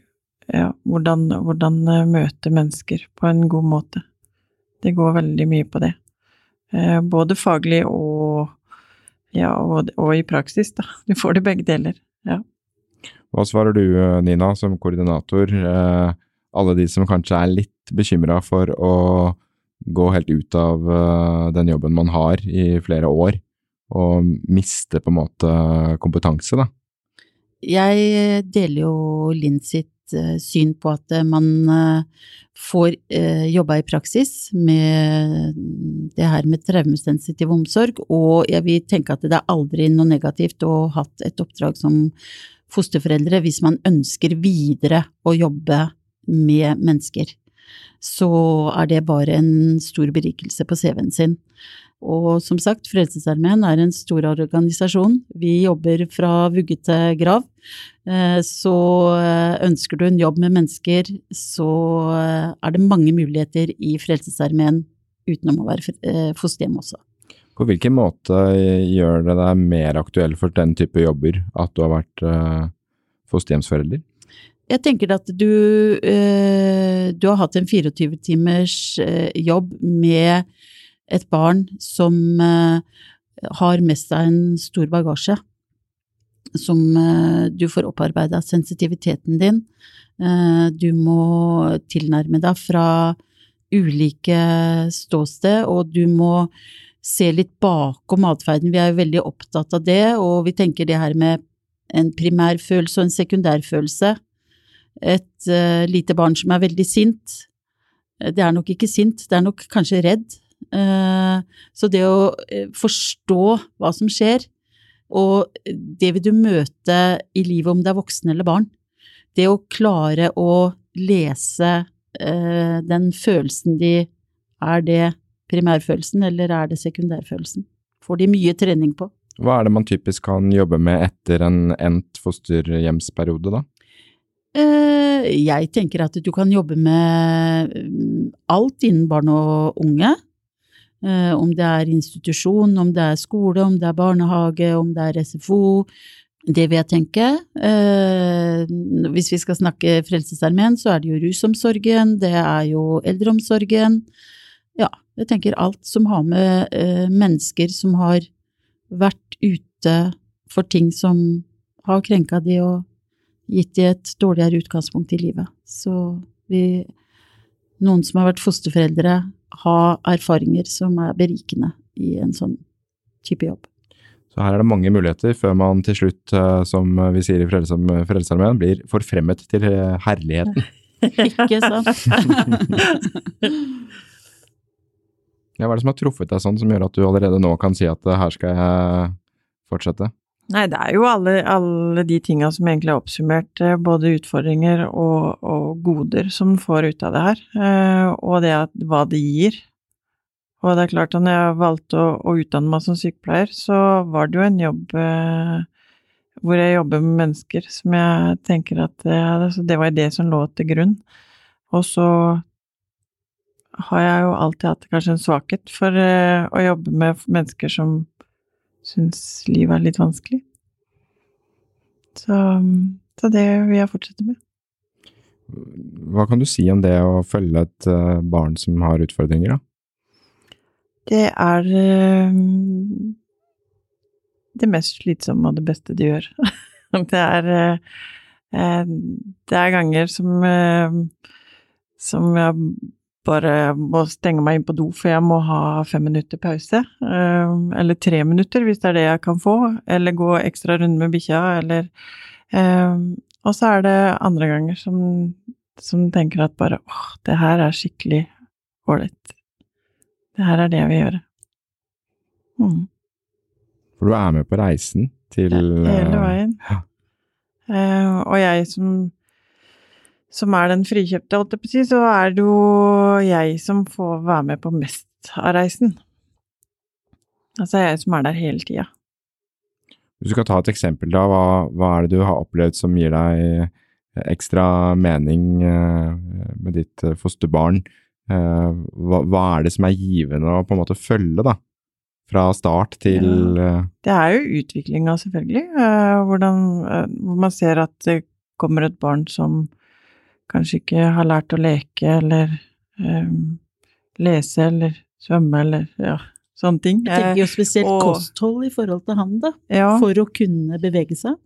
ja, hvordan, hvordan eh, møte mennesker på en god måte. Det går veldig mye på det. Eh, både faglig og, ja, og, og i praksis, da. Du får det begge deler. Ja. Hva svarer du, Nina, som koordinator? Eh, alle de som kanskje er litt bekymra for å gå helt ut av eh, den jobben man har i flere år, og miste på en måte kompetanse, da. Jeg deler jo Linn sitt eh, syn på at eh, man eh, får jobba i praksis med det her med traumesensitiv omsorg, og jeg vil tenke at det er aldri noe negativt å ha hatt et oppdrag som fosterforeldre hvis man ønsker videre å jobbe med mennesker. Så er det bare en stor berikelse på CV-en sin. Og som sagt, Frelsesarmeen er en stor organisasjon. Vi jobber fra vugge til grav. Eh, Så eh, ønsker du en jobb med mennesker, så eh, er det mange muligheter i Frelsesarmeen utenom å være fosterhjem også. På hvilken måte gjør det deg mer aktuell for den type jobber at du har vært fosterhjemsforelder? Jeg tenker at du, du har hatt en 24 timers eh, jobb med et barn som eh, har med seg en stor bagasje. Som eh, du får opparbeida sensitiviteten din. Eh, du må tilnærme deg fra ulike ståsted, og du må se litt bakom atferden. Vi er jo veldig opptatt av det, og vi tenker det her med en primærfølelse og en sekundærfølelse. Et uh, lite barn som er veldig sint, det er nok ikke sint, det er nok kanskje redd. Eh, så det å eh, forstå hva som skjer, og det vil du møte i livet om det er voksen eller barn. Det å klare å lese eh, den følelsen de Er det primærfølelsen, eller er det sekundærfølelsen? Får de mye trening på. Hva er det man typisk kan jobbe med etter en endt fosterhjemsperiode, da? Jeg tenker at du kan jobbe med mm, alt innen barn og unge. Eh, Om det er institusjon, om det er skole, om det er barnehage, om det er SFO. Det vil jeg tenke. Eh, Hvis vi skal snakke Frelsesarmeen, så er det jo rusomsorgen, det er jo eldreomsorgen. Ja, jeg tenker alt som har med eh, mennesker som har vært ute for ting som har krenka de og gitt de et dårligere utgangspunkt i livet. Så vi, noen som har vært fosterforeldre, har erfaringer som er berikende i en sånn type jobb. Så her er det mange muligheter før man til slutt, eh, som vi sier i Frelsesarm- Frelsesarmeen, blir forfremmet til eh, herligheten. Ikke sant? Ja, hva er det som har truffet deg sånn, som gjør at du allerede nå kan si at eh, her skal jeg fortsette? Nei, det er jo alle, alle de tinga som egentlig er oppsummert, eh, både utfordringer og, og goder som får ut av det her, eh, og det at, hva det gir. Og det er klart at når jeg valgte å, å utdanne meg som sykepleier, så var det jo en jobb eh, hvor jeg jobber med mennesker som jeg tenker at eh, det var det som lå til grunn. Og så har jeg jo alltid hatt kanskje en svakhet for eh, å jobbe med mennesker som syns livet er litt vanskelig. Så, så det vil jeg fortsette med. Hva kan du si om det å følge et eh, barn som har utfordringer, da? Det er eh, det mest slitsomme og det beste de gjør. det er eh, Det er ganger som som jeg bare må stenge meg inn på do, for jeg må ha fem minutter pause. eh, Eller tre minutter, hvis det er det jeg kan få. Eller gå ekstra runde med bikkja, eller eh, Og så er det andre ganger som, som tenker at bare åh, det her er skikkelig ålreit. Det her er det jeg vil gjøre. Mm. For du er med på reisen til Ja, hele eh, veien. ja. Og jeg som, som er den frikjøpte, holdt jeg på å si, så er det jo jeg som får være med på mest av reisen. Altså jeg som er der hele tida. Hvis du skal ta et eksempel, da, hva, hva er det du har opplevd som gir deg ekstra mening eh, med ditt eh, fosterbarn. Eh, hva, hva er det som er givende å på en måte følge, da? Fra start til ja. Det er jo utviklinga, selvfølgelig. eh, hvordan, eh, hvor man ser at det kommer et barn som kanskje ikke har lært å leke eller um, lese eller svømme eller ja, sånne ting. Jeg tenker jo spesielt og- kosthold i forhold til han, da. Eh, ja, For å kunne bevege seg.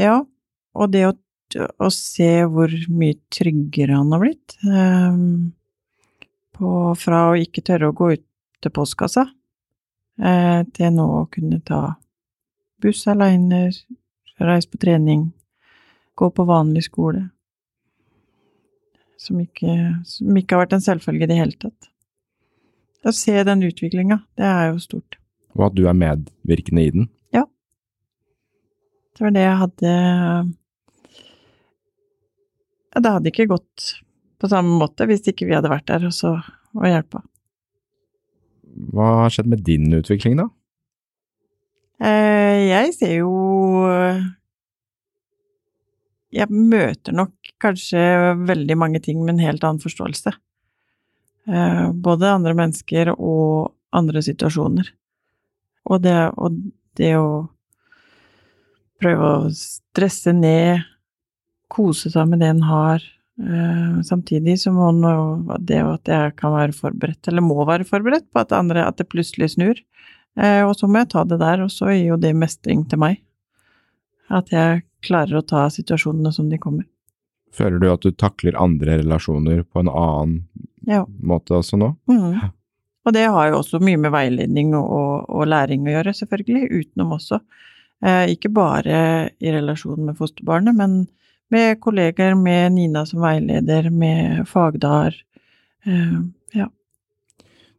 ja, og det å, å se hvor mye tryggere han har blitt. um, på, fra å ikke tørre å gå ut til postkassa, uh, til nå å kunne ta buss aleine, reise på trening, gå på vanlig skole. Som ikke, som ikke har vært en selvfølge i det hele tatt. Å se den utviklinga, det er jo stort. Og at du er medvirkende i den. Ja. Det var det jeg hadde ja, Det hadde ikke gått på samme måte hvis ikke vi hadde vært der og så og hjelpa. Hva har skjedd med din utvikling, da? Eh, jeg ser jo Jeg møter nok kanskje veldig mange ting med en helt annen forståelse. Eh, både andre mennesker og andre situasjoner. Og det, og det å prøve å stresse ned, kose seg med det en har, eh, samtidig som det at jeg kan være forberedt, eller må være forberedt på at, andre, at det plutselig snur. Eh, og så må jeg ta det der, og så gir jo det mestring til meg. At jeg klarer å ta situasjonene som de kommer. Føler du at du takler andre relasjoner på en annen Ja. måte også nå? Mm. Og det har jo også mye med veiledning og, og, og læring å gjøre, selvfølgelig, utenom også. Eh, ikke bare i relasjon med fosterbarnet, men med kolleger, med Nina som veileder, med fagdager. Eh, ja.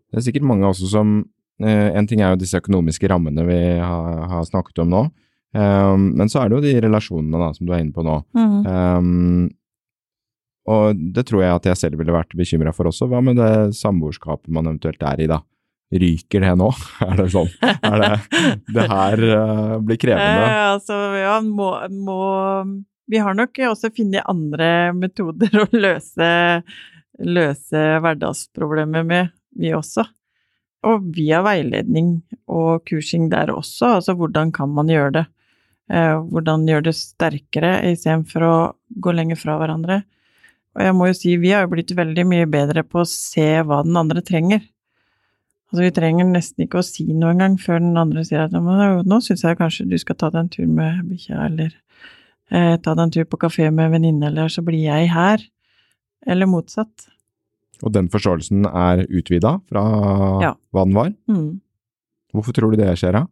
Det er sikkert mange også som eh, En ting er jo disse økonomiske rammene vi har, har snakket om nå, eh, men så er det jo de relasjonene da, som du er inne på nå. Mm. Um, og det tror jeg at jeg selv ville vært bekymra for også. Hva med det samboerskapet man eventuelt er i, da? Ryker det nå? Er det sånn? Er det, det her uh, blir krevende? Eh, altså, ja, må, må Vi har nok også funnet andre metoder å løse, løse hverdagsproblemer med, vi også. Og via veiledning og kursing der også, altså hvordan kan man gjøre det? Eh, hvordan gjøre det sterkere istedenfor å gå lenger fra hverandre? Og jeg må jo si, vi har jo blitt veldig mye bedre på å se hva den andre trenger. Altså, vi trenger nesten ikke å si noe engang før den andre sier at «Men nå syns jeg kanskje du skal ta deg en tur med bikkja, eller eh, ta deg en tur på kafé med venninne, eller så blir jeg her. Eller motsatt. Og den forståelsen er utvida fra Ja. hva den var? Mm. Hvorfor tror du det skjer, da?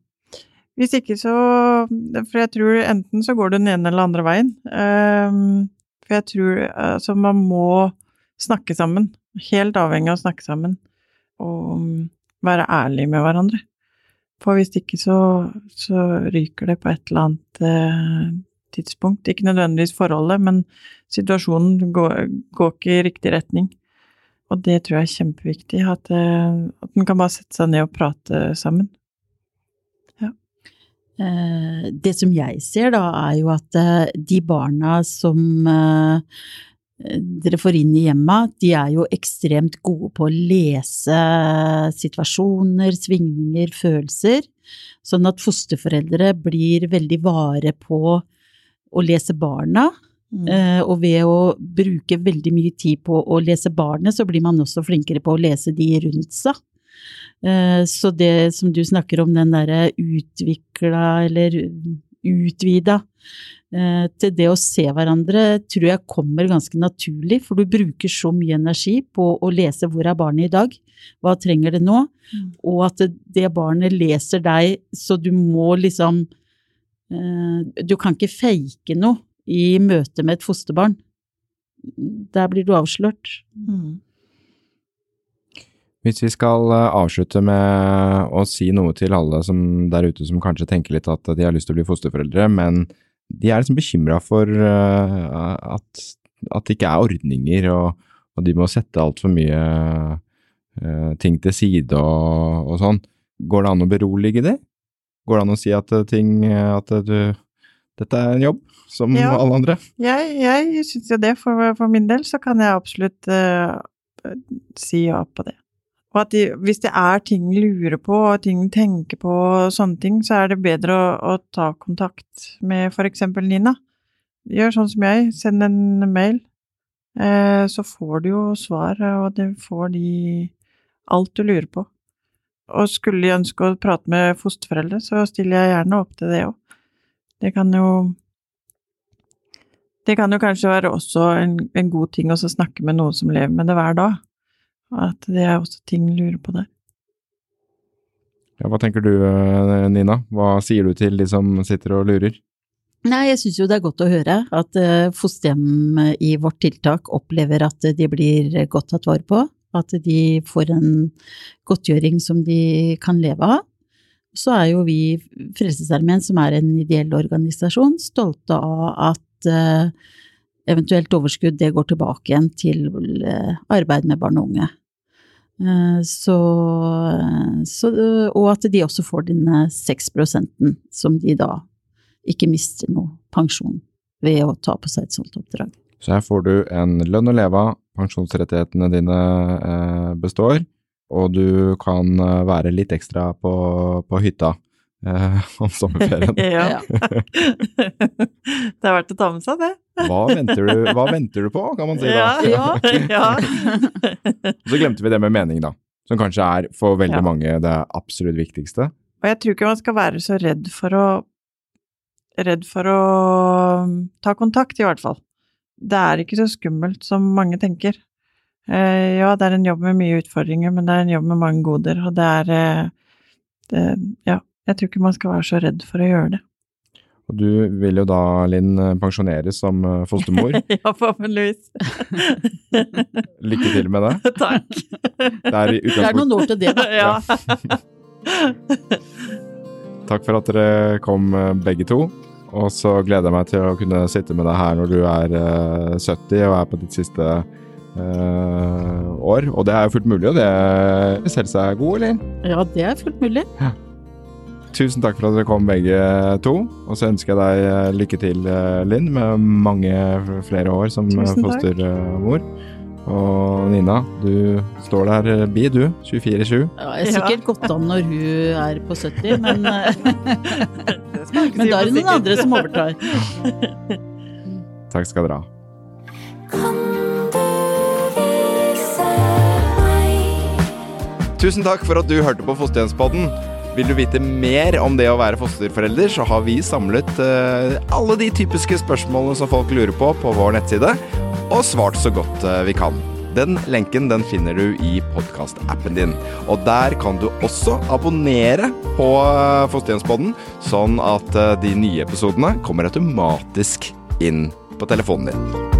Hvis ikke så For jeg tror enten så går det den ene eller andre veien. Ehm, for jeg tror altså man må snakke sammen. Helt avhengig av å snakke sammen. Og være ærlig med hverandre. For hvis ikke så, så ryker det på et eller annet eh, tidspunkt. Ikke nødvendigvis forholdet, men situasjonen går, går ikke i riktig retning. Og det tror jeg er kjempeviktig, at, eh, at en kan bare sette seg ned og prate sammen. Eh, Det som jeg ser da, er jo at eh, de barna som eh, dere får inn i hjemmet, de er jo ekstremt gode på å lese situasjoner, svingninger, følelser, sånn at fosterforeldre blir veldig vare på å lese barna, Mm. og ved å bruke veldig mye tid på å lese barnet, så blir man også flinkere på å lese de rundt seg. Eh, Så det som du snakker om, den derre utvikla eller utvida eh, til det å se hverandre, tror jeg kommer ganske naturlig, for du bruker så mye energi på å lese hvor er barnet i dag, hva trenger det nå, Mm. og at det, barnet leser deg, så du må liksom eh, Du kan ikke fake noe i møte med et fosterbarn. Der blir du avslørt. Mm. Hvis vi skal eh, avslutte med å si noe til alle som der ute som kanskje tenker litt at de har lyst til å bli fosterforeldre, men de er liksom bekymra for eh, at, at det ikke er ordninger, og, og de må sette altfor mye eh, ting til side og, og sånn. Går det an å berolige det? Går det an å si at ting At du, dette er en jobb, som Ja. alle andre. Jeg, jeg syns jo det, for, for min del, så kan jeg absolutt uh, si ja på det. Og at de, hvis det er ting lurer på, og ting tenker på, og sånne ting, så er det bedre å, å ta kontakt med for eksempel Nina. Gjør sånn som jeg, send en mail, eh, så får du jo svar, og du får de alt du lurer på. Og skulle de ønske å prate med fosterforeldre, så stiller jeg gjerne opp til det òg. Det kan jo det kan jo kanskje være også en, en god ting å snakke med noen som lever med det hver dag. At det er også ting lurer på der. Ja, hva tenker du, eh, Nina? Hva sier du til de som sitter og lurer? Nei, jeg syns jo det er godt å høre at eh, fosterhjem i vårt tiltak opplever at de blir godt tatt vare på. At de får en godtgjøring som de kan leve av. Så er jo vi Frelsesarmeen, som er en ideell organisasjon, stolte av at eh, eventuelt overskudd det går tilbake igjen til eh, arbeid med barn og unge. Eh, Så, så, og at de også får denne 6% som de da ikke mister noe pensjon ved å ta på seg et sånt oppdrag. Så her får du en lønn å leve av, pensjonsrettighetene dine eh, består, og du kan være litt ekstra på, på hytta eh, om sommerferien. Ja. det er verdt å ta med seg, det. Hva venter, du, hva venter du på, kan man si da? Ja, ja. Så glemte vi det med mening, da. Som kanskje er for veldig Ja. mange det absolutt viktigste. Og jeg tror ikke man skal være så redd for å Redd for å um, ta kontakt, i hvert fall. Det er ikke så skummelt som mange tenker. Eh, ja, det er en jobb med mye utfordringer, men det er en jobb med mange goder, og det er eh, det, Ja, jeg tror ikke man skal være så redd for å gjøre det. Og du vil jo da, Linn, pensjoneres som eh, fostermor. ja, forhåpentligvis. Lykke til med det. Takk. Det er Det er noen år til det, da. ja. Takk for at dere kom eh, begge to. Og så gleder jeg meg til å kunne sitte med deg her når du er eh, 70 og er på ditt siste uh, år. Og det er jo fullt mulig, og det helsa er god, eller? Ja, det er fullt mulig. Tusen takk for at dere kom begge to. Og så ønsker jeg deg eh, lykke til, eh, Linn, med mange flere år som eh, fostermor. Og Nina, du står der bi, du. 24-7. Ja, jeg er sikkert gått an når hun er på 70, men, men da er det noen andre som overtar. Takk skal dere ha. Tusen takk for at du hørte på Fosterhjemspodden. Vil du vite mer om det å være fosterforelder, så har vi samlet eh, alle de typiske spørsmålene som folk lurer på, på vår nettside, og svart så godt eh, vi kan. Den lenken den finner du i podkastappen din. Og der kan du også abonnere på eh, Fosterhjemspodden, sånn at de nye episodene kommer automatisk inn på telefonen din.